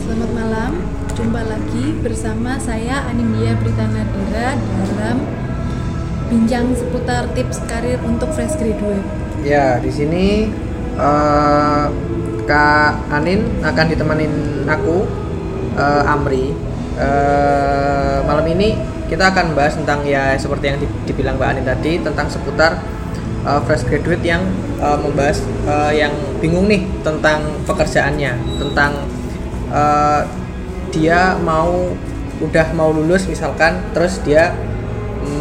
Selamat malam, jumpa lagi bersama saya Anindya Brita Nadira dalam bincang seputar tips karir untuk fresh graduate. Ya, di sini eh, Kak Anin akan ditemanin aku eh, Amri. Eh, malam ini kita akan bahas tentang ya seperti yang di- dibilang Mbak Anin tadi tentang seputar eh, fresh graduate yang eh, membahas eh, yang bingung nih tentang pekerjaannya, tentang eh, dia mau udah mau lulus misalkan terus dia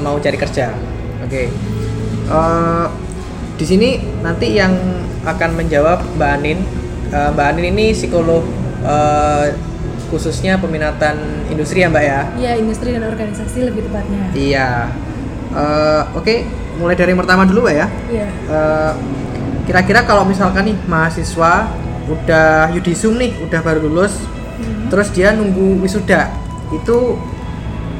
mau cari kerja. Oke. Eh, di sini nanti yang akan menjawab Mbak Anin. Eh, Mbak Anin ini psikolog eh, khususnya peminatan industri ya Mbak ya. Ya, industri dan organisasi lebih tepatnya. Iya. Eh, Oke, mulai dari yang pertama dulu ya. Iya. Eh, Kira-kira kalau misalkan nih mahasiswa udah yudisum nih, udah baru lulus, Mhm. terus dia nunggu wisuda, itu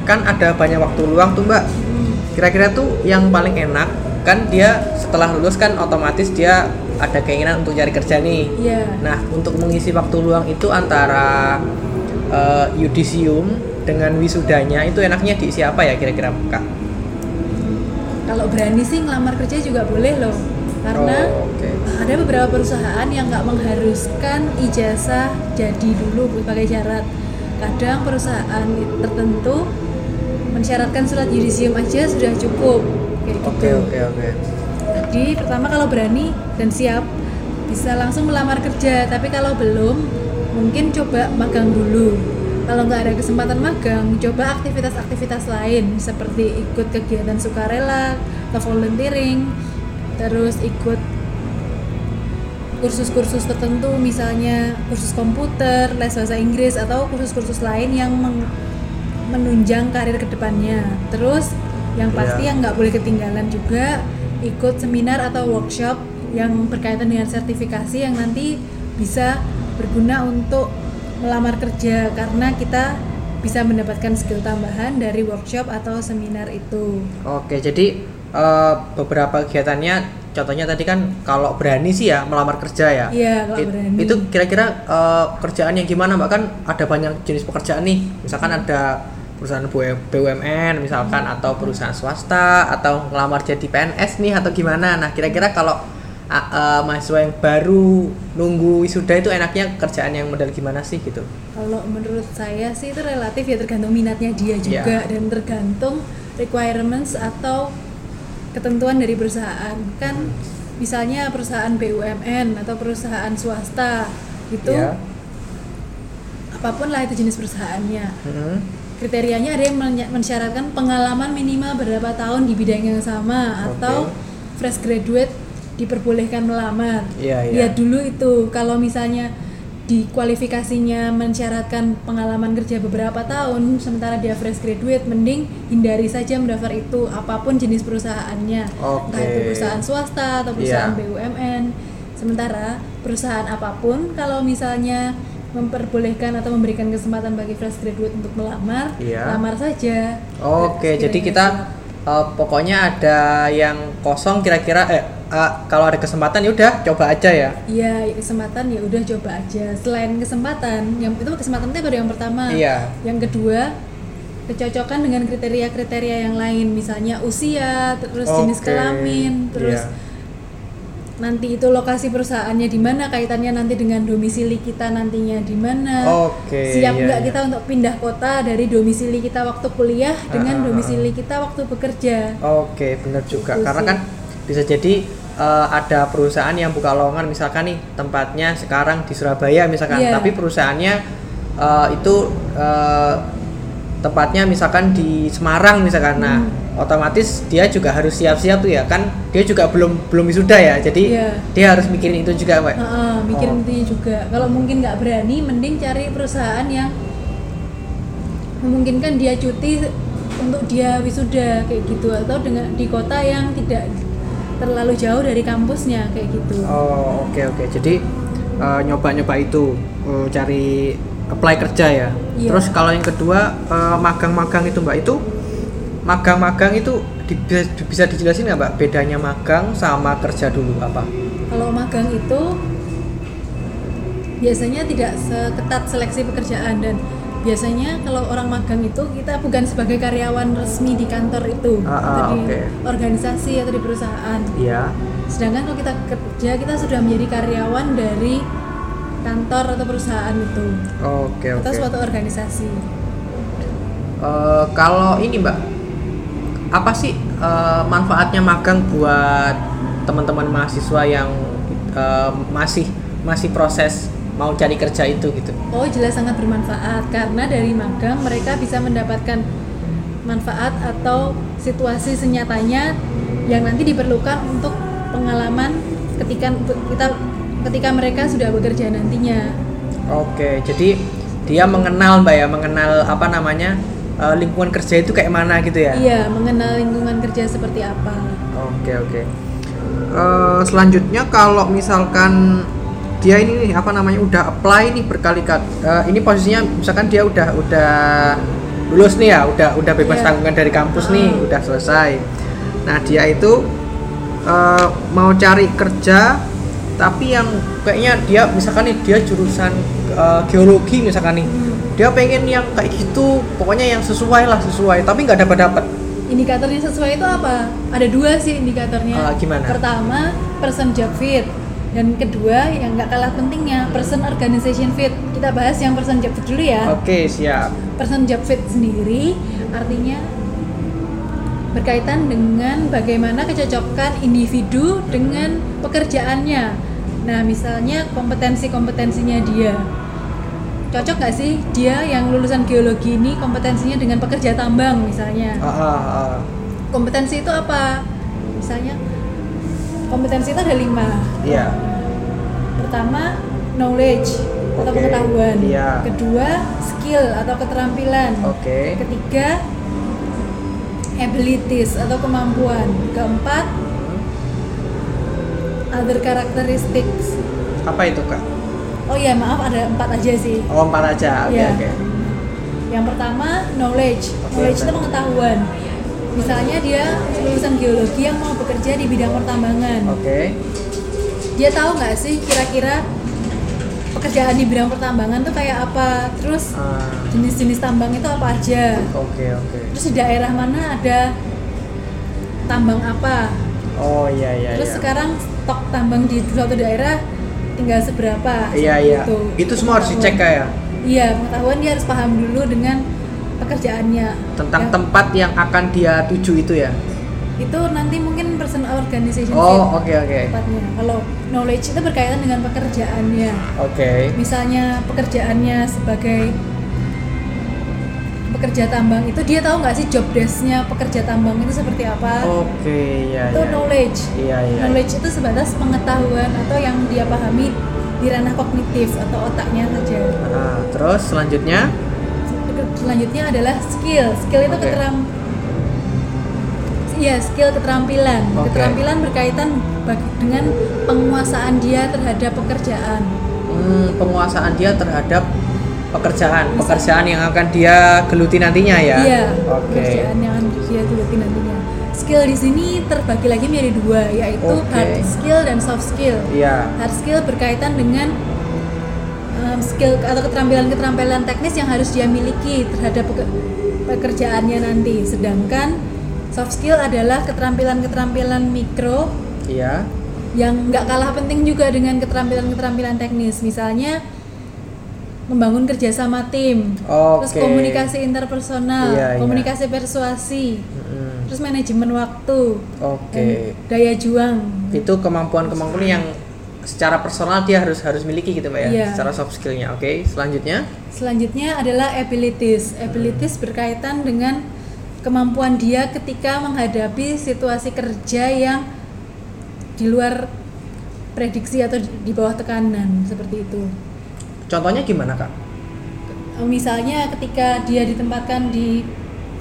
kan ada banyak waktu luang tuh Mbak. Hmm. Kira-kira tuh yang paling enak kan dia setelah lulus kan otomatis dia ada keinginan untuk cari kerja nih. Iya. Nah, untuk mengisi waktu luang itu antara eh, yudisium dengan wisudanya itu enaknya diisi apa ya kira-kira Kak? Kalau berani sih ngelamar kerja juga boleh loh. Karena Oh, oke. ada beberapa perusahaan yang nggak mengharuskan ijazah jadi dulu sebagai syarat. Kadang perusahaan tertentu mensyaratkan surat yudisium aja sudah cukup kayak gitu. Oke, oke, oke. Jadi pertama kalau berani dan siap bisa langsung melamar kerja. Tapi kalau belum mungkin coba magang dulu. Kalau nggak ada kesempatan magang, coba aktivitas-aktivitas lain seperti ikut kegiatan sukarela, atau volunteering, terus ikut kursus-kursus tertentu misalnya kursus komputer, les bahasa Inggris atau kursus-kursus lain yang menunjang karir ke depannya. Terus yang pasti Iya. yang nggak boleh ketinggalan juga ikut seminar atau workshop yang berkaitan dengan sertifikasi yang nanti bisa berguna untuk melamar kerja karena kita bisa mendapatkan skill tambahan dari workshop atau seminar itu. Oke, jadi eh, beberapa kegiatannya contohnya tadi kan kalau berani sih ya melamar kerja ya. Iya, kalau It- berani. Itu kira-kira eh, kerjaan yang gimana Mbak kan ada banyak jenis pekerjaan nih. Misalkan Hmm. ada perusahaan BUMN misalkan atau perusahaan swasta atau ngelamar jadi PNS nih atau gimana. Nah, kira-kira kalau eh, mahasiswa yang baru nunggu wisuda itu enaknya kerjaan yang model gimana sih gitu? Kalau menurut saya sih itu relatif ya tergantung minatnya dia Iya. juga dan tergantung requirements atau ketentuan dari perusahaan. Kan misalnya perusahaan BUMN atau perusahaan swasta gitu Iya. apa pun lah itu jenis perusahaannya. Mm-mm. Kriterianya ada yang mensyaratkan pengalaman minimal berapa tahun di bidang yang sama atau fresh graduate diperbolehkan melamar. Iya, iya. Lihat dulu itu kalau misalnya di kualifikasinya mensyaratkan pengalaman kerja beberapa tahun sementara dia fresh graduate mending hindari saja mendaftar itu apa pun jenis perusahaannya entah Oke. itu perusahaan swasta atau perusahaan Iya. BUMN sementara perusahaan apa pun kalau misalnya memperbolehkan atau memberikan kesempatan bagi fresh graduate untuk melamar Iya. lamar saja Oke, Dan jadi kita eh, pokoknya ada yang kosong kira-kira eh eh, kalau ada kesempatan ya udah coba aja ya. Iya, kesempatan ya udah coba aja. Selain kesempatan, yang itu kesempatan itu baru yang pertama. Iya. Yang kedua, kecocokan dengan kriteria-kriteria yang lain, misalnya usia, terus jenis Oke, kelamin, terus iya. nanti itu lokasi perusahaannya di mana, kaitannya nanti dengan domisili kita nantinya di mana. Oke, Siap iya, nggak iya. kita untuk pindah kota dari domisili kita waktu kuliah dengan ah. domisili kita waktu bekerja. Oke, benar juga. Gitu Karena sih. kan bisa jadi eh, ada perusahaan yang buka lowongan misalkan nih tempatnya sekarang di Surabaya misalkan, Iya. tapi perusahaannya eh, itu eh, tempatnya misalkan di Semarang misalkan. Nah, Hmm. otomatis dia juga harus siap-siap tuh ya kan. Dia juga belum belum wisuda ya. Jadi Iya. dia harus mikirin itu juga, Mbak. Heeh, mikirin Oh. intinya juga. Kalau mungkin nggak berani, mending cari perusahaan yang memungkinkan dia cuti untuk dia wisuda kayak gitu atau dengan di kota yang tidak terlalu jauh dari kampusnya kayak gitu. Oh oke oke jadi eh, nyoba-nyoba itu eh, cari apply kerja ya. Iya. Terus kalau yang kedua eh, magang-magang itu mbak itu magang-magang itu di- bisa, bisa dijelasin nggak mbak bedanya magang sama kerja dulu apa? Kalau magang itu biasanya tidak seketat seleksi pekerjaan dan biasanya kalau orang magang itu kita bukan sebagai karyawan resmi di kantor itu Ah, ah, atau di oke. organisasi atau di perusahaan Iya. sedangkan kalau kita kerja kita sudah menjadi karyawan dari kantor atau perusahaan itu Oke oke. atau suatu organisasi Eh, kalau ini mbak, apa sih eh, manfaatnya magang buat teman-teman mahasiswa yang eh, masih masih proses mau cari kerja itu gitu? Oh jelas sangat bermanfaat karena dari magang mereka bisa mendapatkan manfaat atau situasi senyatanya yang nanti diperlukan untuk pengalaman ketika kita ketika mereka sudah bekerja nantinya. Oke, jadi dia mengenal mbak ya, mengenal apa namanya eh, lingkungan kerja itu kayak mana gitu ya? Iya, mengenal lingkungan kerja seperti apa. Oke oke. Eh, selanjutnya kalau misalkan dia ini nih, apa namanya udah apply nih berkali-kali, eh, ini posisinya misalkan dia udah udah lulus nih ya, udah udah bebas Iya. tanggungan dari kampus nih, Ah. udah selesai. Nah dia itu eh, mau cari kerja, tapi yang kayaknya dia misalkan nih dia jurusan eh, geologi misalkan nih, Hmm. dia pengen yang kayak gitu, pokoknya yang sesuai lah sesuai, tapi nggak dapat dapat. Indikatornya sesuai itu apa? Ada dua sih indikatornya. Ah, gimana? Pertama, person job fit. Dan kedua, yang nggak kalah pentingnya, person organization fit. Kita bahas yang person job fit dulu ya. Oke siap. person job fit sendiri artinya berkaitan dengan bagaimana kecocokan individu dengan pekerjaannya. Nah, misalnya kompetensi-kompetensinya dia. Cocok nggak sih dia yang lulusan geologi ini kompetensinya dengan pekerja tambang misalnya? Ah, ah, ah. Kompetensi itu apa? Misalnya kompetensi itu ada lima. Iya. Pertama, knowledge atau pengetahuan. iya. Kedua, skill atau keterampilan. Oke. Ketiga, abilities atau kemampuan. Keempat, other characteristics. Apa itu kak? Oh ya maaf ada empat aja sih. Oh empat aja. Oke Iya. oke. Yang pertama knowledge. Oke, knowledge itu pengetahuan. Misalnya dia lulusan geologi yang mau bekerja di bidang pertambangan. Oke. Dia tahu nggak sih kira-kira pekerjaan di bidang pertambangan tuh kayak apa? Terus Ah, jenis-jenis tambang itu apa aja? Oke oke. Terus di daerah mana ada tambang apa? Oh iya iya. Terus iya. sekarang stok tambang di suatu daerah tinggal seberapa? Iya iya. Itu, Itu semua harus dicek kak ya. Iya, pengetahuan dia harus paham dulu dengan pekerjaannya. Tentang Yang- tempat yang akan dia tuju itu ya. itu nanti mungkin person organization Oh oke oke. tepatnya. Kalau knowledge itu berkaitan dengan pekerjaannya. Oke. Misalnya pekerjaannya sebagai pekerja tambang itu dia tahu nggak sih job desk-nya pekerja tambang itu seperti apa? Oke iya itu iya. knowledge. Iya iya. Knowledge itu sebatas pengetahuan atau yang dia pahami di ranah kognitif atau otaknya saja. Ah, terus selanjutnya. Selanjutnya adalah skill. Skill itu Oke. keteram Iya, skill keterampilan. Oke. Keterampilan berkaitan dengan penguasaan dia terhadap pekerjaan. Hmm, penguasaan dia terhadap pekerjaan, pekerjaan yang akan dia geluti nantinya ya. Iya, Oke. pekerjaan yang akan dia geluti nantinya. Skill di sini terbagi lagi menjadi dua, yaitu Oke. hard skill dan soft skill. Iya. Hard skill berkaitan dengan um, skill atau keterampilan-keterampilan teknis yang harus dia miliki terhadap peke- pekerjaannya nanti. Sedangkan soft skill adalah keterampilan-keterampilan mikro Iya. yang nggak kalah penting juga dengan keterampilan-keterampilan teknis. Misalnya membangun kerjasama tim, terus Oke. komunikasi interpersonal, Iya, iya. komunikasi persuasi, terus manajemen waktu, Oke. dan daya juang. Itu kemampuan-kemampuan yang secara personal dia harus harus miliki gitu mbak ya, Iya. secara soft skillnya. Oke, selanjutnya. Selanjutnya adalah abilities. Abilities berkaitan dengan kemampuan dia ketika menghadapi situasi kerja yang di luar prediksi atau di bawah tekanan seperti itu. Contohnya gimana kak? Misalnya ketika dia ditempatkan di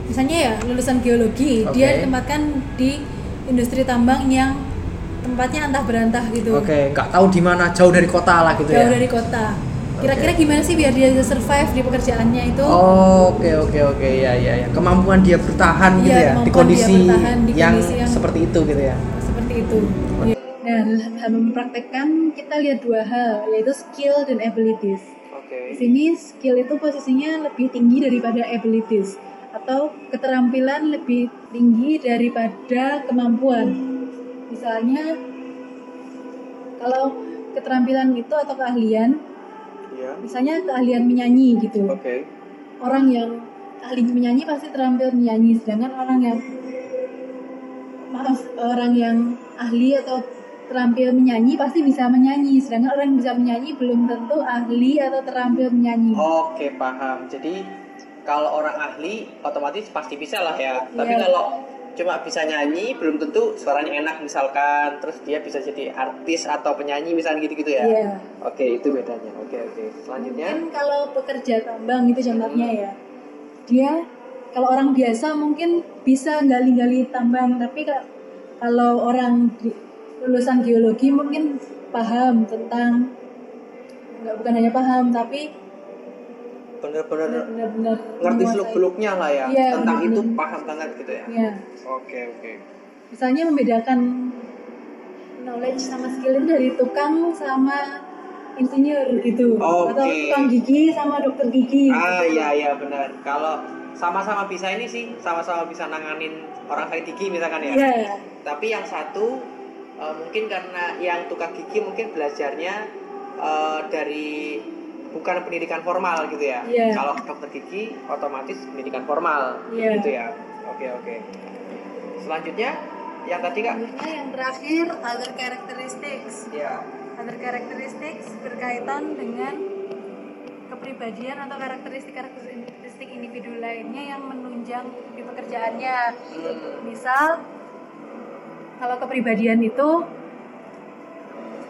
misalnya ya lulusan geologi, Oke. dia ditempatkan di industri tambang yang tempatnya antah berantah gitu. Oke, nggak tahu di mana, jauh dari kota lah gitu Jauh ya. dari kota. Kira-kira gimana sih biar dia bisa survive di pekerjaannya itu? Oh, oke oke oke ya ya ya. Kemampuan dia bertahan gitu Iya, ya di kemampuan dia kondisi, bertahan di yang, kondisi yang- seperti itu gitu ya. Seperti itu. Iya. Nah, dalam mempraktekkan kita lihat dua hal, yaitu skill dan abilities. Oke. Di sini skill itu posisinya lebih tinggi daripada abilities atau keterampilan lebih tinggi daripada kemampuan. Misalnya kalau keterampilan itu atau keahlian, Iya. misalnya keahlian menyanyi gitu. Oke. Orang yang ahli menyanyi pasti terampil menyanyi, sedangkan orang yang maaf orang yang ahli atau terampil menyanyi pasti bisa menyanyi, sedangkan orang yang bisa menyanyi belum tentu ahli atau terampil menyanyi. Oke, paham. Jadi kalau orang ahli otomatis pasti bisa lah ya. Tapi Iya. kalau cuma bisa nyanyi belum tentu suaranya enak misalkan terus dia bisa jadi artis atau penyanyi misalnya gitu-gitu ya. Iya. Oke, itu bedanya. Oke, oke. Selanjutnya Mungkin kalau pekerja tambang itu contohnya ya, dia kalau orang biasa mungkin bisa gali-gali tambang, tapi ka- kalau orang lulusan geologi mungkin paham tentang nggak bukan hanya paham tapi bener-bener benar-benar ngerti seluk-beluknya lah ya Iya, tentang itu bener-bener. paham banget gitu ya. Ya, Oke, oke. misalnya membedakan knowledge sama skill itu dari tukang sama insinyur gitu, atau Oke. tukang gigi sama dokter gigi. Ah gitu. iya iya benar. Kalau sama-sama bisa ini sih, sama-sama bisa nanganin orang sakit gigi misalkan ya. Iya. Tapi yang satu eh, mungkin karena yang tukang gigi mungkin belajarnya eh, dari bukan pendidikan formal gitu ya. Iya. Kalau dokter gigi otomatis pendidikan formal Iya. gitu ya. Oke oke. Selanjutnya yang tadi kak? Selanjutnya yang terakhir other characteristics. Ya. Other characteristics berkaitan dengan kepribadian atau karakteristik-karakteristik individu lainnya yang menunjang di pekerjaannya. Hmm. Misal kalau kepribadian itu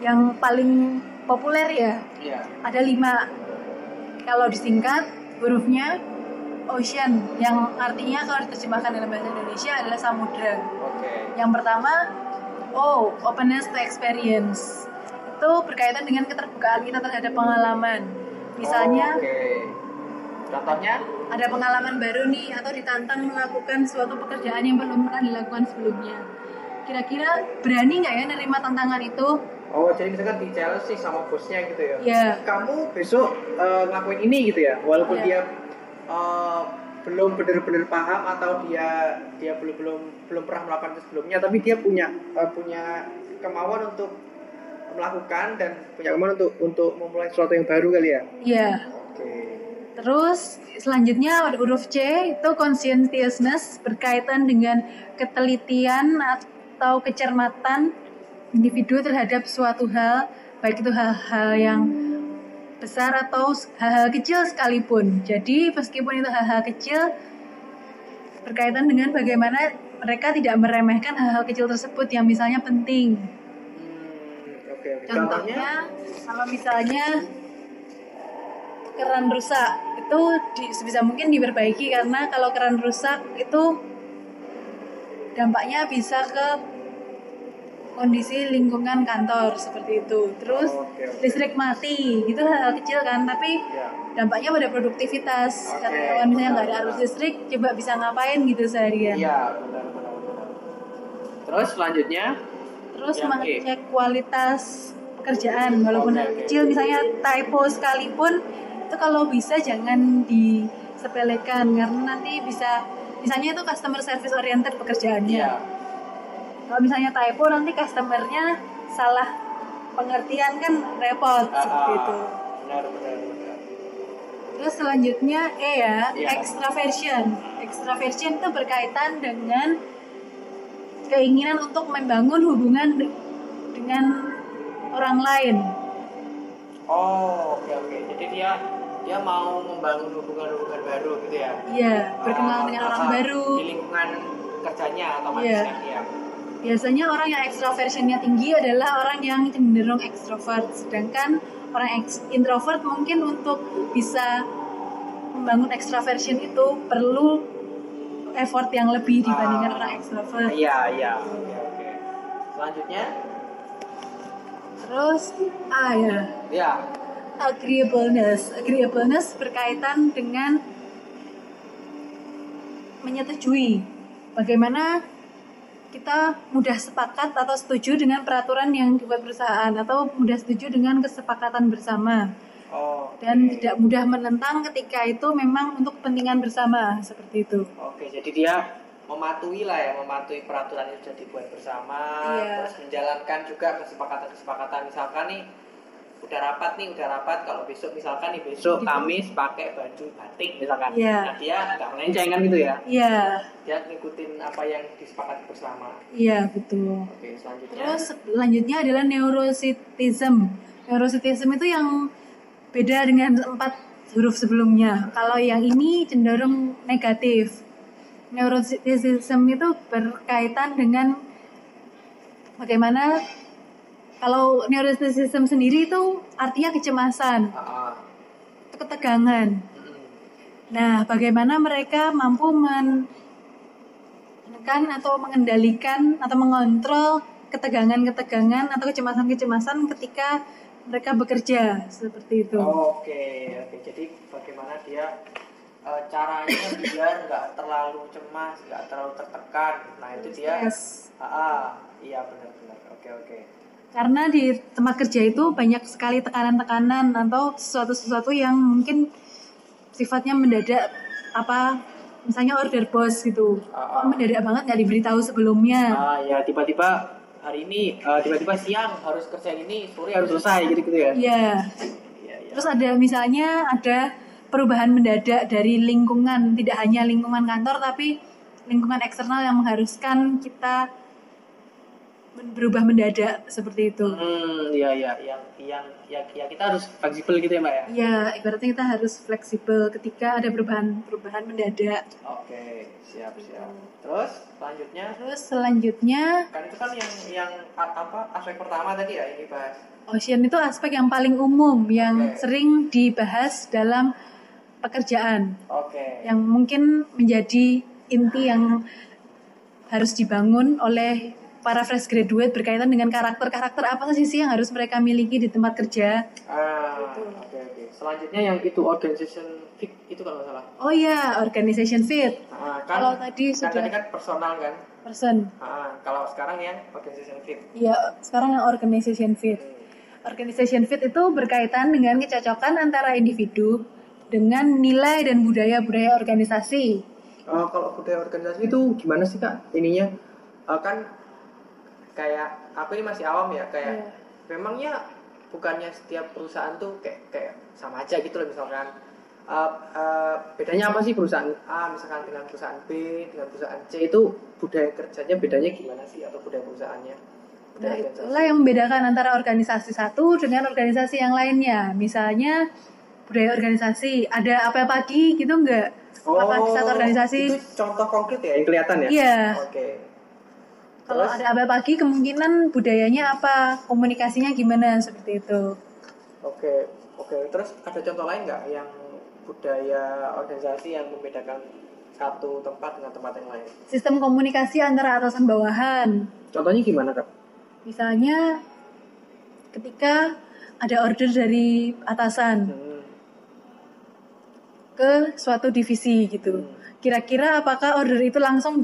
yang paling populer ya Iya. ada lima. Kalau disingkat hurufnya ocean yang artinya kalau diterjemahkan dalam bahasa Indonesia adalah samudra. Oke. Yang pertama, O, openness to experience. Itu berkaitan dengan keterbukaan kita terhadap pengalaman. Misalnya, Oke. Contohnya? ada pengalaman baru nih atau ditantang melakukan suatu pekerjaan yang belum pernah dilakukan sebelumnya. Kira-kira berani nggak ya nerima tantangan itu? Oh, jadi misalkan di challenge sih sama bosnya gitu ya. Iya. Kamu besok eh, ngelakuin ini gitu ya, walaupun Iya. dia eh, belum benar-benar paham atau dia dia belum belum belum pernah melakukan itu sebelumnya, tapi dia punya eh, punya kemauan untuk melakukan dan punya kemauan untuk untuk memulai sesuatu yang baru kali ya. Iya. Oke. Terus selanjutnya huruf C itu conscientiousness berkaitan dengan ketelitian atau kecermatan individu terhadap suatu hal, baik itu hal-hal yang besar atau hal-hal kecil sekalipun. Jadi meskipun itu hal-hal kecil berkaitan dengan bagaimana mereka tidak meremehkan hal-hal kecil tersebut yang misalnya penting. Oke. oke. Contohnya kalau misalnya keran rusak itu di, sebisa mungkin diperbaiki karena kalau keran rusak itu dampaknya bisa ke kondisi lingkungan kantor seperti itu. Terus Oh, oke, oke. listrik mati, itu hal-hal kecil kan, tapi Ya. dampaknya pada produktivitas. Oke, Karena misalnya nggak ada arus listrik, coba bisa ngapain gitu seharian. Iya, benar benar benar. Terus selanjutnya Terus E. mengecek kualitas pekerjaan walaupun hal oke. kecil misalnya typo sekalipun itu kalau bisa jangan disepelekan karena nanti bisa misalnya itu customer service oriented pekerjaannya. Iya. Kalau misalnya typo nanti customernya salah pengertian kan repot Ah, ah, itu. Benar benar benar. Terus selanjutnya E ya, Iya. extraversion. Extraversion itu berkaitan dengan keinginan untuk membangun hubungan de- dengan orang lain. Oh, oke oke. Jadi dia dia mau membangun hubungan-hubungan baru gitu ya. Iya, berkenalan Ah, dengan orang baru. Di lingkungan kerjanya Iya. kan ya. Biasanya orang yang extraversionnya tinggi adalah orang yang cenderung extrovert, sedangkan orang introvert mungkin untuk bisa membangun extraversion itu perlu effort yang lebih dibandingkan Ah. orang extrovert. Iya, iya. Oke. Selanjutnya? Terus A ya, Ya. agreeableness. Agreeableness berkaitan dengan menyetujui bagaimana kita mudah sepakat atau setuju dengan peraturan yang dibuat perusahaan atau mudah setuju dengan kesepakatan bersama Oh. dan oke. tidak mudah menentang ketika itu memang untuk kepentingan bersama seperti itu. Oke, jadi dia mematuhi lah ya, mematuhi peraturan yang sudah dibuat bersama, Iya. terus menjalankan juga kesepakatan-kesepakatan. Misalkan nih, udah rapat nih, udah rapat. Kalau besok misalkan nih besok Gitu. Kamis pakai baju batik misalkan. Iya. Nah dia nggak melenceng kan gitu ya? Iya, Dia ngikutin apa yang disepakati bersama. iya betul. Oke, selanjutnya. Terus selanjutnya adalah neurocitizen. Neurocitizen itu yang beda dengan empat huruf sebelumnya. Kalau yang ini cenderung negatif. Neurocitizen itu berkaitan dengan bagaimana kalau neurocitizen sendiri itu artinya kecemasan, ah. ketegangan. Nah, bagaimana mereka mampu men- menekan atau mengendalikan atau mengontrol ketegangan-ketegangan atau kecemasan-kecemasan ketika mereka bekerja seperti itu. Oke, oke. Jadi bagaimana dia eh, caranya biar nggak terlalu cemas, nggak terlalu tertekan. Nah itu dia. Stres. Ah, ah, iya benar-benar. Oke oke. Karena di tempat kerja itu banyak sekali tekanan-tekanan atau sesuatu-sesuatu yang mungkin sifatnya mendadak apa misalnya order bos gitu. Ah, Kok mendadak banget nggak diberitahu sebelumnya. Ah ya tiba-tiba hari ini eh, tiba-tiba siang harus kerja ini, sore harus selesai gitu-gitu ya. Iya. Iya iya. Terus ada misalnya ada perubahan mendadak dari lingkungan, tidak hanya lingkungan kantor tapi lingkungan eksternal yang mengharuskan kita berubah mendadak seperti itu. Hmm, iya iya yang yang ya, ya kita harus fleksibel gitu ya mbak ya. Ya, ibaratnya kita harus fleksibel ketika ada perubahan-perubahan mendadak. Oke siap siap. Terus selanjutnya Terus selanjutnya kan itu kan yang yang apa aspek pertama tadi ya ini bahas. ocean itu aspek yang paling umum yang Oke. sering dibahas dalam pekerjaan. Oke. yang mungkin menjadi inti yang harus dibangun oleh para fresh graduate berkaitan dengan karakter-karakter apa saja sih yang harus mereka miliki di tempat kerja. Ah, oke oke. Selanjutnya yang itu organization fit itu kalau salah. Oh iya, organization fit, Ah, kan, Kalau tadi kan sudah- tadi kan personal kan. person. Ah, kalau sekarang yang organization fit. Ya, sekarang yang organization fit. Organization fit itu berkaitan dengan kecocokan antara individu dengan nilai dan budaya-budaya organisasi. Oh, kalau budaya organisasi itu gimana sih kak? Ininya Eh, kan kayak aku ini masih awam ya kayak Iya. memangnya bukannya setiap perusahaan tuh kayak kayak sama aja gitu loh misalkan Eh, eh, bedanya apa sih perusahaan A misalkan dengan perusahaan B dengan perusahaan C itu budaya kerjanya bedanya gimana sih atau budaya perusahaannya? Nah, Budaya organisasi. itulah yang membedakan antara organisasi satu dengan organisasi yang lainnya. Misalnya budaya organisasi, ada apa pagi gitu enggak? apa di satu organisasi? Oh, itu contoh konkret ya yang kelihatan ya? Iya. Oke. Kalau Terus? ada apa pagi kemungkinan budayanya apa, komunikasinya gimana seperti itu. Oke, oke. Terus ada contoh lain nggak yang budaya organisasi yang membedakan satu tempat dengan tempat yang lain? Sistem komunikasi antara atasan bawahan. Contohnya gimana kak? Misalnya ketika ada order dari atasan Hmm. ke suatu divisi gitu. Kira-kira apakah order itu langsung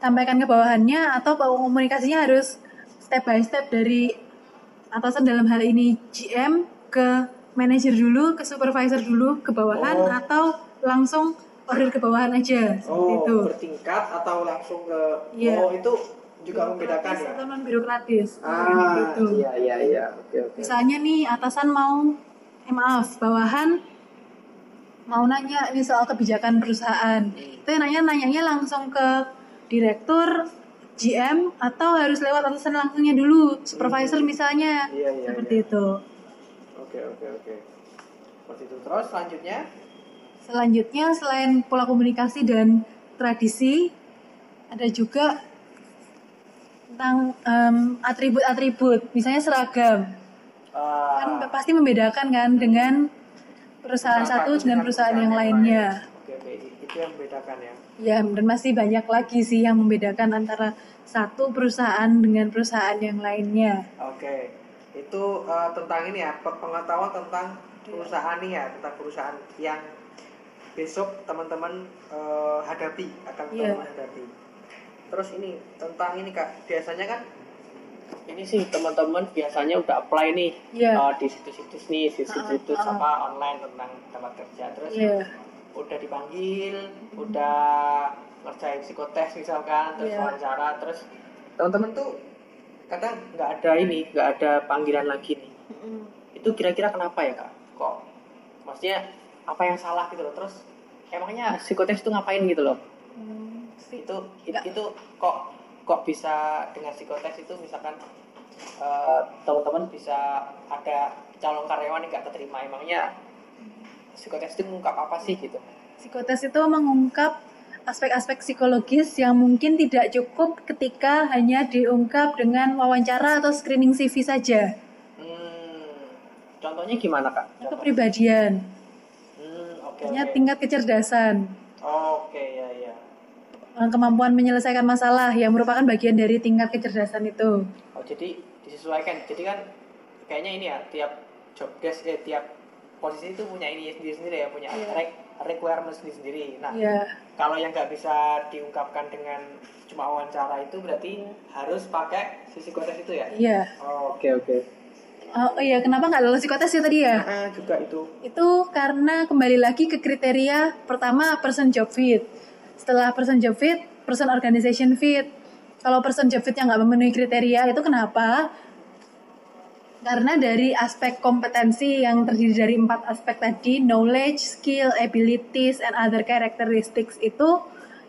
disampaikan ke bawahannya atau komunikasinya harus step by step dari atasan dalam hal ini GM ke manajer dulu, ke supervisor dulu, ke bawahan Oh. atau langsung order ke bawahan aja seperti Oh, itu. bertingkat atau langsung ke? Iya. Oh, itu juga membedakan ya? atau non birokratis Ah, gitu. iya iya iya. Oke oke. Misalnya nih atasan mau eh maaf, bawahan mau nanya ini soal kebijakan perusahaan. Itu yang nanya nanyanya langsung ke direktur GM atau harus lewat atasan langsungnya dulu, supervisor misalnya. Iya, iya, Seperti iya. itu. Oke oke oke. Seperti itu. Terus selanjutnya? Selanjutnya selain pola komunikasi dan tradisi ada juga tentang atribut-atribut, misalnya seragam. Ah, kan pasti membedakan kan dengan perusahaan satu dengan perusahaan yang lainnya. Oke oke. Itu yang membedakan ya. Ya, dan masih banyak lagi sih yang membedakan antara satu perusahaan dengan perusahaan yang lainnya. Oke, itu eh, tentang ini ya pe- pengetahuan tentang perusahaan nih ya tentang perusahaan yang besok teman-teman eh, hadapi akan Iya. teman hadapi. terus ini tentang ini kak biasanya kan ini sih teman-teman biasanya udah apply nih Iya. uh, di situs-situs nih situs-situs Ah, ah, ah. apa online tentang tempat kerja terus Iya. Udah dipanggil udah ngerjain psikotes misalkan terus Iya. wawancara terus teman-teman tuh kadang nggak ada ini nggak ada panggilan lagi nih Mm-mm. itu kira-kira kenapa ya kak kok maksudnya apa yang salah gitu loh terus emangnya psikotes itu ngapain gitu loh Hmm, sih. itu itu, Nggak. itu kok kok bisa dengan psikotes itu misalkan eh, teman-teman bisa ada calon karyawan yang nggak keterima emangnya psikotes itu mengungkap apa sih gitu Psikotes itu mengungkap aspek-aspek psikologis yang mungkin tidak cukup ketika hanya diungkap dengan wawancara atau screening CV saja. hmm, contohnya gimana kak Contoh. Kepribadian, hmm, hanya oke. tingkat kecerdasan, oke ya ya eh, kemampuan menyelesaikan masalah yang merupakan bagian dari tingkat kecerdasan itu. oh jadi disesuaikan jadi kan kayaknya ini ya tiap job desk eh tiap posisi itu punya ini sendiri sendiri ya punya Iya. re- requirement sendiri sendiri nah Ya, kalau yang nggak bisa diungkapkan dengan cuma wawancara itu berarti harus pakai si psikotes itu ya iya. oh, oke oke Oh iya, kenapa nggak lolos psikotes ya tadi ya? ah juga itu Itu karena kembali lagi ke kriteria pertama person job fit. Setelah person job fit, person organization fit. Kalau person job fit yang nggak memenuhi kriteria itu kenapa? Karena dari aspek kompetensi yang terdiri dari empat aspek tadi, knowledge, skill, abilities, and other characteristics itu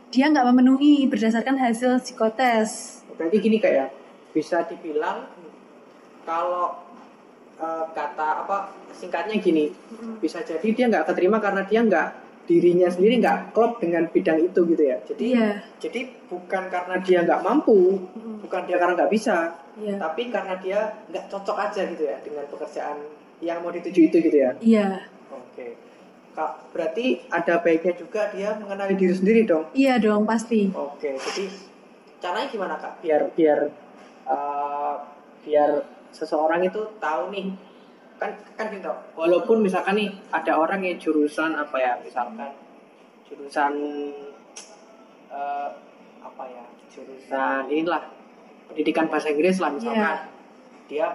dia nggak memenuhi berdasarkan hasil psikotes. berarti gini kayak bisa dibilang kalau eh, kata apa singkatnya gini. Bisa jadi dia nggak keterima karena dia nggak dirinya sendiri nggak klop dengan bidang itu gitu ya jadi Iya. jadi bukan karena dia nggak mampu bukan dia karena nggak bisa Iya. tapi karena dia nggak cocok aja gitu ya dengan pekerjaan yang mau dituju itu gitu ya Iya. oke kak berarti ada baiknya juga dia mengenali diri sendiri dong Iya dong, pasti. Oke, jadi caranya gimana kak? Biar biar eh, biar seseorang itu tahu nih kan kan gitu. Walaupun misalkan nih ada orang yang jurusan apa ya, misalkan jurusan eh, apa ya, jurusan inilah pendidikan bahasa Inggris lah misalkan dia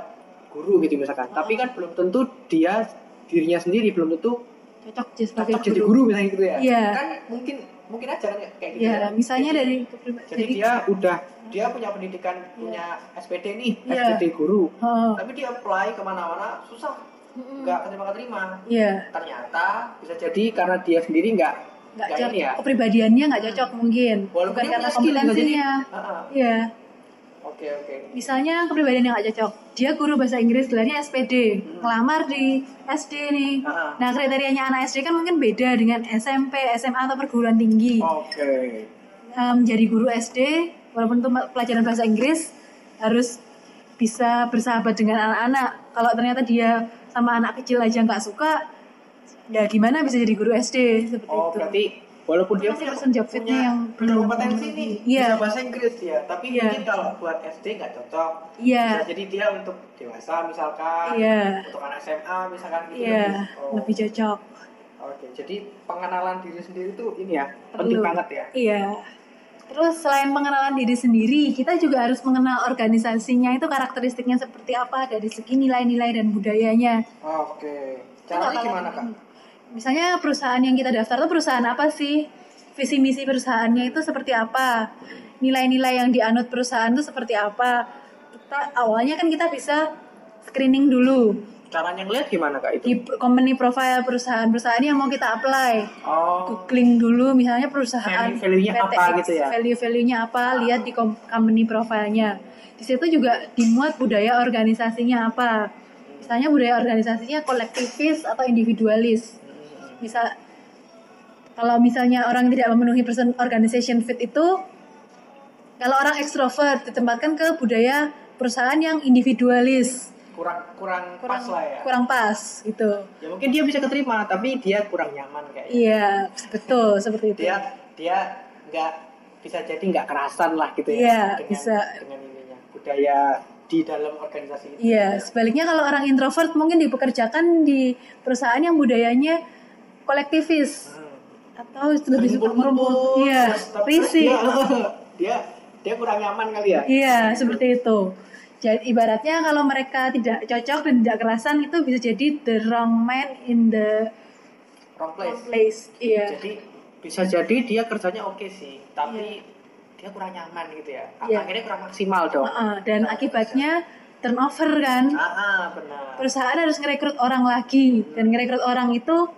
guru gitu misalkan. Tapi kan belum tentu dia dirinya sendiri belum tentu Cocok jadi jadi guru misalnya gitu ya. Iya. Kan mungkin mungkin aja kan kayak gitu. Ya, misalnya Jadi- dari jadi dia udah dia punya pendidikan punya SPD nih Iya. SPD guru. Oh, tapi dia apply ke mana-mana susah. Nggak keterima iya, ternyata bisa jadi karena dia sendiri nggak nggak cocok. ya. Kepribadiannya nggak cocok mungkin, walaupun bukan karena skill, bisa jadi. Oke oke misalnya kepribadian yang nggak cocok. Dia guru bahasa Inggris, gelarnya SPD, ngelamar di SD nih. Ah, ah. Nah kriterianya anak SD kan mungkin beda dengan SMP, SMA atau perguruan tinggi. oke Em, jadi guru SD, walaupun itu pelajaran bahasa Inggris, harus bisa bersahabat dengan anak-anak. Kalau ternyata dia sama anak kecil aja nggak suka, ya gimana bisa jadi guru SD seperti oh itu? berarti walaupun dia Masih punya, punya, yang belum kompetensi nih Iya. bisa bahasa Inggris ya tapi Iya. mungkin kalau buat SD nggak cocok Iya, bisa jadi dia untuk dewasa misalkan iya, untuk anak SMA misalkan gitu iya, lebih- oh. lebih cocok. Oke, jadi pengenalan diri sendiri itu ini ya Perlu. penting banget ya. Iya. Terus selain pengenalan diri sendiri, kita juga harus mengenal organisasinya itu karakteristiknya seperti apa dari segi nilai-nilai dan budayanya. Oke, caranya gimana kak? Misalnya perusahaan yang kita daftar itu perusahaan apa sih? Visi misi perusahaannya itu seperti apa? Nilai-nilai yang dianut perusahaan itu seperti apa? Kita awalnya kan kita bisa screening dulu Caranya ngeliat gimana kak itu? di company profile perusahaan-perusahaan yang mau kita apply. Oh, Googling dulu misalnya perusahaan Value-value-nya apa PTX, gitu ya? Value-value-nya apa, lihat di com- company profile-nya. Di situ juga dimuat budaya organisasinya apa. Misalnya budaya organisasinya kolektivis atau individualis. Misal kalau misalnya orang tidak memenuhi person organization fit itu kalau orang ekstrovert ditempatkan ke budaya perusahaan yang individualis. kurang kurang, Kurang pas lah ya. kurang pas gitu. Ya mungkin dia bisa keterima, tapi dia kurang nyaman kayaknya. Iya, betul seperti itu. Dia dia nggak bisa jadi nggak kerasan lah gitu ya. Iya, dengan, bisa. Dengan ininya budaya di dalam organisasi itu. Iya, sebaliknya kalau orang introvert mungkin dipekerjakan di perusahaan yang budayanya kolektivis Hmm. atau lebih suka merumput. Iya, risih. Dia, dia kurang nyaman kali ya Iya, seperti itu. Jadi ibaratnya kalau mereka tidak cocok dan tidak kerasan itu bisa jadi the wrong man in the wrong wrong place place. Iya. jadi bisa jadi dia kerjanya oke sih tapi dia kurang nyaman gitu ya Iya. akhirnya kurang maksimal dong Heeh, dan akibatnya turnover kan. ah, ah, benar Perusahaan harus ngerekrut orang lagi dan ngerekrut orang itu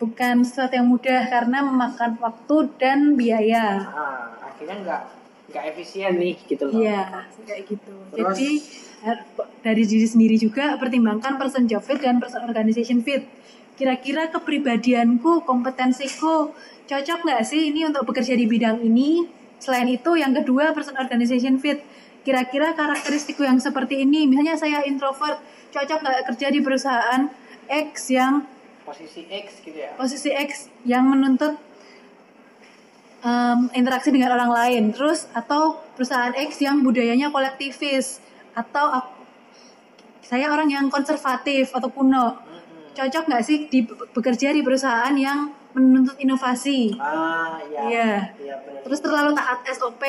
bukan sesuatu yang mudah karena memakan waktu dan biaya. ah, akhirnya nggak nggak efisien nih gitu loh Iya, kayak gitu. Terus? Jadi har- dari diri sendiri juga pertimbangkan person job fit dan person organization fit. Kira-kira kepribadianku, kompetensiku cocok nggak sih ini untuk bekerja di bidang ini? Selain itu, yang kedua person organization fit. Kira-kira karakteristikku yang seperti ini, misalnya saya introvert, cocok nggak kerja di perusahaan X yang posisi X gitu ya? Posisi X yang menuntut em, interaksi dengan orang lain. Terus atau perusahaan X yang budayanya kolektivis. Atau saya orang yang konservatif atau kuno. Mm-mm. cocok nggak sih di bekerja di perusahaan yang menuntut inovasi? Ah iya. Iya. iya benar. Terus terlalu taat SOP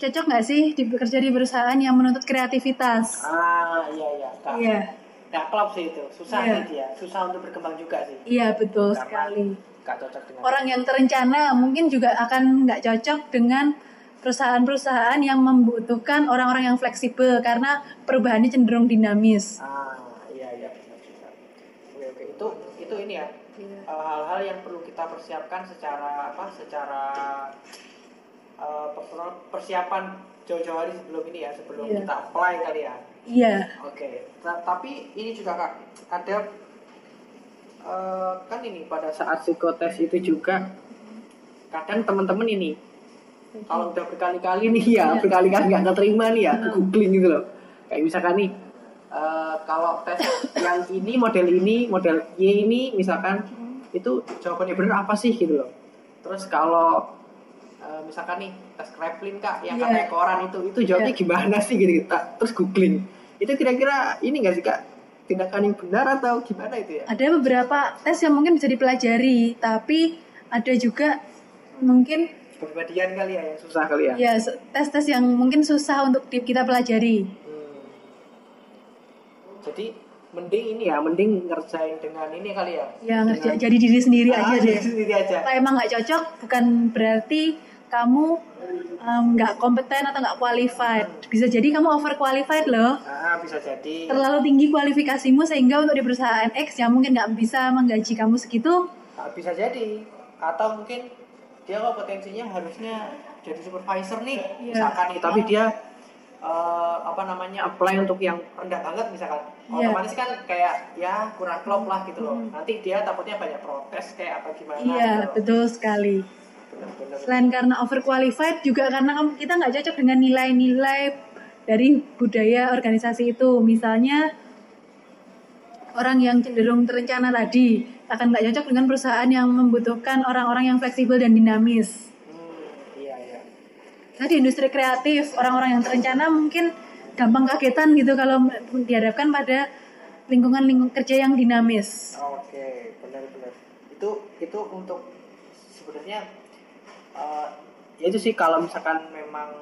cocok nggak sih di bekerja di perusahaan yang menuntut kreativitas? Ah iya iya. Iya nggak klop sih itu susah Iya. sih dia susah untuk berkembang juga sih iya betul Karena sekali nggak cocok dengan orang yang terencana mungkin juga akan nggak cocok dengan perusahaan-perusahaan yang membutuhkan orang-orang yang fleksibel karena perubahannya cenderung dinamis. ah iya iya benar juga oke oke itu itu ini ya Iya. eh, hal-hal yang perlu kita persiapkan secara apa secara per- persiapan jauh-jauh hari sebelum ini ya sebelum Iya. kita apply kali ya Iya, Oke, Ta- tapi ini juga kak ada eh, kan ini pada saat psikotes itu juga kadang teman-teman ini kalau udah berkali-kali nih ya Iya. berkali-kali nggak keterima nih ya Hmm. googling gitu loh. Kayak misalkan nih eh, kalau tes yang ini model ini model Y ini misalkan itu jawabannya benar apa sih gitu loh. Terus kalau eh, misalkan nih tes Kraepelin kak yang Iya. katanya koran itu itu jawabnya gimana sih gitu Ta- terus googling itu kira-kira ini nggak sih kak tindakan yang benar atau gimana itu ya ada beberapa tes yang mungkin bisa dipelajari, tapi ada juga mungkin kepribadian kali ya yang susah kali ya ya tes-tes yang mungkin susah untuk kita pelajari. Hmm. jadi mending ini ya mending ngerjain dengan ini kali ya Ya ngerja- Dengan- jadi diri sendiri Ah, aja diri deh. sendiri aja Kalau emang nggak cocok, bukan berarti kamu nggak kompeten atau nggak qualified. Bisa jadi kamu over qualified loh. ah bisa jadi terlalu tinggi kualifikasimu sehingga untuk di perusahaan X yang mungkin nggak bisa menggaji kamu segitu Ah, bisa jadi atau mungkin dia kompetensinya harusnya jadi supervisor nih Iya. misalkan nih tapi dia eh, apa namanya apply untuk yang rendah banget misalkan Iya. otomatis kan kayak ya kurang klop lah gitu loh nanti dia takutnya banyak protes kayak apa gimana iya gitu betul sekali. Selain karena overqualified juga karena kita nggak cocok dengan nilai-nilai dari budaya organisasi itu. Misalnya orang yang cenderung terencana tadi akan nggak cocok dengan perusahaan yang membutuhkan orang-orang yang fleksibel dan dinamis. Hmm, iya iya Nah, di industri kreatif, orang-orang yang terencana mungkin gampang kagetan gitu kalau dihadapkan pada lingkungan lingkungan kerja yang dinamis. oke benar-benar. Itu itu untuk sebenarnya eh, ya itu sih kalau misalkan memang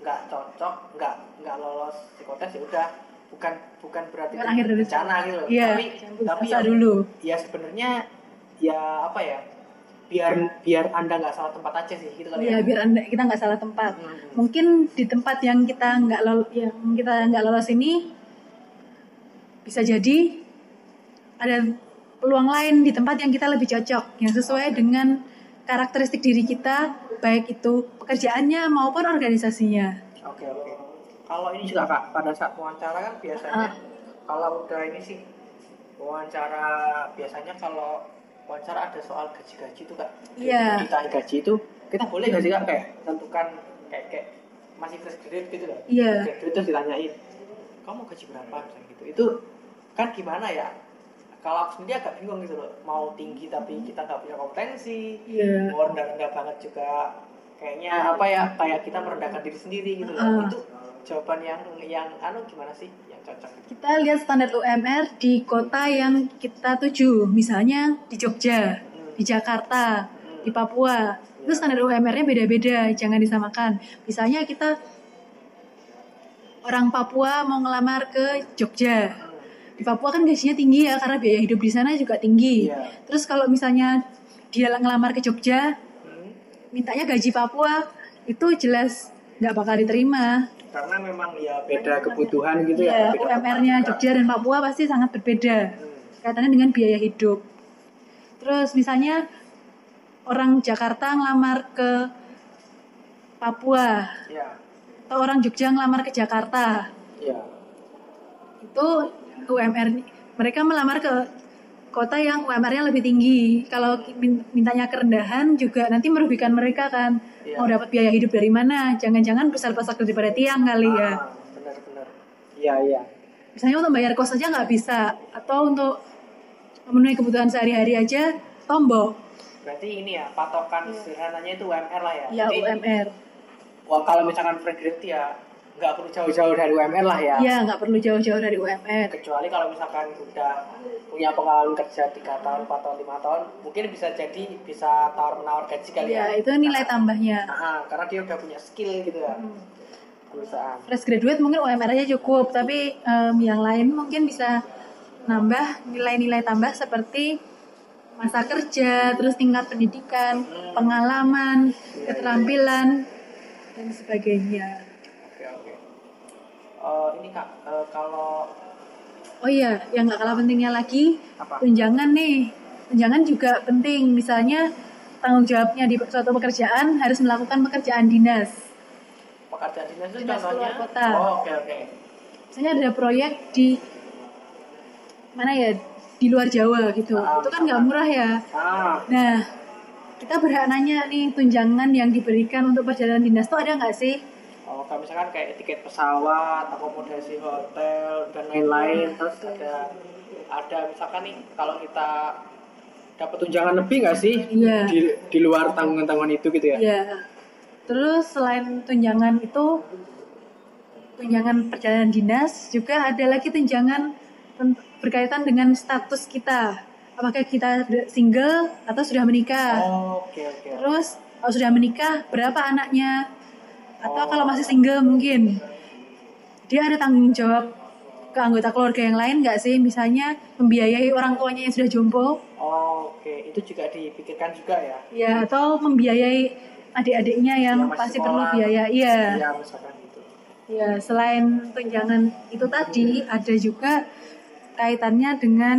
nggak cocok nggak nggak lolos psikotes ya udah bukan bukan berarti Bukan akhir dari bencana gitu loh Iya, tapi tapi ya, dulu. ya sebenarnya ya apa ya biar biar anda nggak salah tempat aja sih gitu kali Ya, biar anda, kita nggak salah tempat. Hmm. Mungkin di tempat yang kita nggak lol, yang kita nggak lolos ini bisa jadi ada peluang lain di tempat yang kita lebih cocok, yang sesuai dengan karakteristik diri kita, baik itu pekerjaannya maupun organisasinya. Oke oke. Kalau ini juga kak, pada saat wawancara kan biasanya Ah. kalau udah ini sih wawancara biasanya kalau wawancara ada soal gaji-gaji tuh kak. Iya. Ditanya gaji itu kita boleh nggak sih kak kayak tentukan kayak kayak masih fresh graduate gitu loh. Iya. Graduate terus ditanyain, kamu gaji berapa misalnya gitu. Itu kan gimana ya? Kalau aku sendiri agak bingung gitu loh. Mau tinggi tapi kita nggak punya kompetensi, Iya. mau rendah-rendah banget juga kayaknya apa ya kayak kita merendahkan diri sendiri gitu loh Ah. itu jawaban yang yang anu gimana sih yang cocok gitu Kita lihat standar UMR di kota yang kita tuju, misalnya di Jogja, di Jakarta, di Papua. Itu standar UMR-nya beda-beda, jangan disamakan. Misalnya kita orang Papua mau ngelamar ke Jogja. Di Papua kan gajinya tinggi ya karena biaya hidup di sana juga tinggi. Iya. Terus kalau misalnya dia ngelamar ke Jogja, Hmm. mintanya gaji Papua itu jelas nggak bakal diterima. Karena memang ya beda kebutuhan gitu Ya, ya. UMR-nya. Jogja dan Papua pasti sangat berbeda. Hmm. Kaitannya dengan biaya hidup. Terus misalnya orang Jakarta ngelamar ke Papua Ya, atau orang Jogja ngelamar ke Jakarta. ya. Itu UMR mereka melamar ke kota yang UMR-nya lebih tinggi. Kalau min- mintanya kerendahan juga nanti merugikan mereka kan. Iya. Mau dapat biaya hidup dari mana? Jangan-jangan besar-besar daripada tiang kali ya. Ah, benar-benar. Iya, iya. misalnya untuk bayar kos aja nggak bisa atau untuk memenuhi kebutuhan sehari-hari aja tombol Berarti ini ya patokan sederhananya itu UMR lah ya. ya Jadi, UMR Wah, kalau misalkan grade ya nggak perlu jauh-jauh dari UMR lah ya. ya nggak perlu jauh-jauh dari UMR Kecuali kalau misalkan udah punya pengalaman kerja 3 tahun, 4 tahun, 5 tahun, mungkin bisa jadi bisa tawar-menawar gaji kali ya ya. itu nilai tambahnya Nah, karena dia udah punya skill gitu ya. Hmm. Perusahaan. fresh graduate mungkin UMR aja cukup tapi em, yang lain mungkin bisa nambah nilai-nilai tambah seperti masa kerja terus tingkat pendidikan pengalaman keterampilan dan sebagainya. Eh, ini Kak, eh, kalau Oh iya, yang nggak kalah pentingnya lagi Apa? tunjangan nih. Tunjangan juga penting. Misalnya tanggung jawabnya di suatu pekerjaan harus melakukan pekerjaan dinas. pekerjaan dinas itu Dinas contohnya kota. Oh, oke oke. Misalnya ada proyek di mana ya di luar Jawa gitu. Ah, Itu kan nggak murah ya. Ah, Nah, kita berhak nanya nih tunjangan yang diberikan untuk perjalanan dinas itu ada nggak sih? Kalau misalkan kayak tiket pesawat, akomodasi hotel dan lain-lain, terus ada ada misalkan nih kalau kita dapat tunjangan lebih nggak sih Iya. di di luar tanggungan-tanggungan itu gitu ya? Iya. Terus selain tunjangan itu tunjangan perjalanan dinas juga ada lagi tunjangan berkaitan dengan status kita. Apakah kita single atau sudah menikah? Oh, oke oke. Terus kalau sudah menikah berapa anaknya? Oh. Atau kalau masih single mungkin dia ada tanggung jawab ke anggota keluarga yang lain nggak sih? Misalnya membiayai orang tuanya yang sudah jompo, Oh, oke, itu juga dipikirkan juga ya? ya atau membiayai adik-adiknya yang Yang masih pasti perlu biaya. Iya. Iya, gitu. Ya, selain tunjangan itu tadi, ada juga kaitannya dengan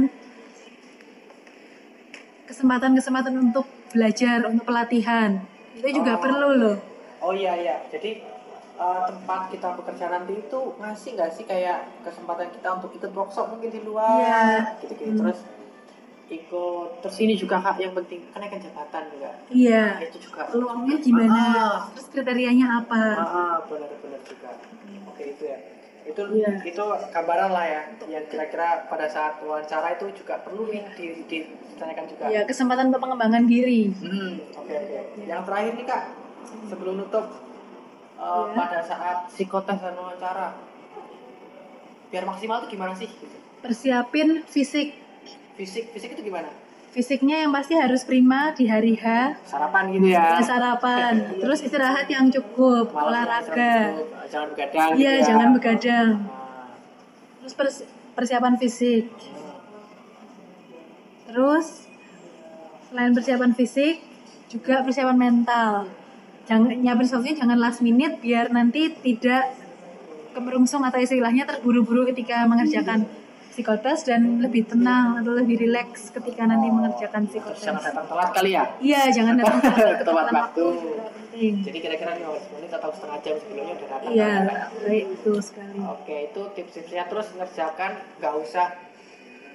kesempatan-kesempatan untuk belajar, untuk pelatihan. Itu juga Oh. perlu loh. Oh iya iya, jadi eh, tempat kita bekerja nanti itu ngasih nggak sih kayak kesempatan kita untuk ikut workshop mungkin di luar, Iya. gitu-gitu. Hmm. Terus ikut, terus ini juga kak yang penting kenaikan jabatan juga. Iya. Itu juga. Peluangnya gimana? Ah, Terus kriterianya apa? ah, benar-benar juga. Oke itu ya. Itu Iya. itu gambaran lah ya, yang kira-kira pada saat wawancara itu juga perlu nih di, di- ditanyakan juga. Ya, kesempatan untuk pengembangan diri. Hmm, oke oke. Yang terakhir nih kak, sebelum nutup, uh, Iya. pada saat psikotes dan wawancara, biar maksimal tuh gimana sih? Persiapin fisik. Fisik, fisik itu gimana? Fisiknya yang pasti harus prima di hari H. Sarapan gitu ya? Ya, sarapan. Terus istirahat yang cukup, Malam olahraga. cukup, jangan begadang. Iya, gitu ya. jangan begadang. Nah, Terus pers- persiapan fisik. Terus selain persiapan fisik juga persiapan mental. Jangan nyiapin sesuatunya jangan last minute biar nanti tidak kemerungsung atau istilahnya terburu-buru ketika mengerjakan psikotes dan lebih tenang atau lebih rileks ketika nanti mengerjakan psikotes. jangan datang telat kali ya? Iya, jangan datang telat ke Tepat waktu. Jadi kira-kira 15 menit atau setengah jam sebelumnya udah datang. Iya, kan, baik betul sekali. Oke, itu tips-tipsnya terus ngerjakan nggak usah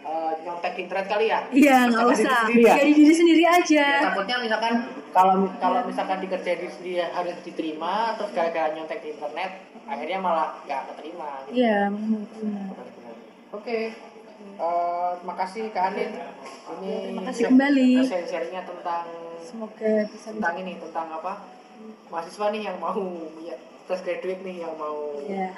uh, nyontek di internet kali ya? Iya, nggak usah. diri sendiri ya? Jadi diri sendiri aja. Ya, takutnya misalkan kalau kalau misalkan dikerjain di sendiri harus diterima terus gara-gara nyontek di internet akhirnya malah nggak keterima gitu. Iya, benar. Benar-benar. Oke. Eh, terima kasih Kak Anin. Ini Terima kasih kembali. Sharing-sharingnya tentang Semoga bisa tentang ini tentang apa? Mahasiswa nih yang mau ya, fresh graduate nih yang mau ya.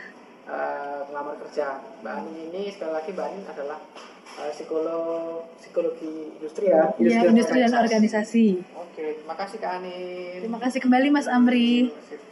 eh, melamar kerja. Mbak ini sekali lagi Mbak Anin adalah eh, psikolog psikologi industri ya. Ya, industri dan organisasi. organisasi. Oke, Terima kasih Kak Anin. Terima kasih kembali Mas Amri. Terima kasih.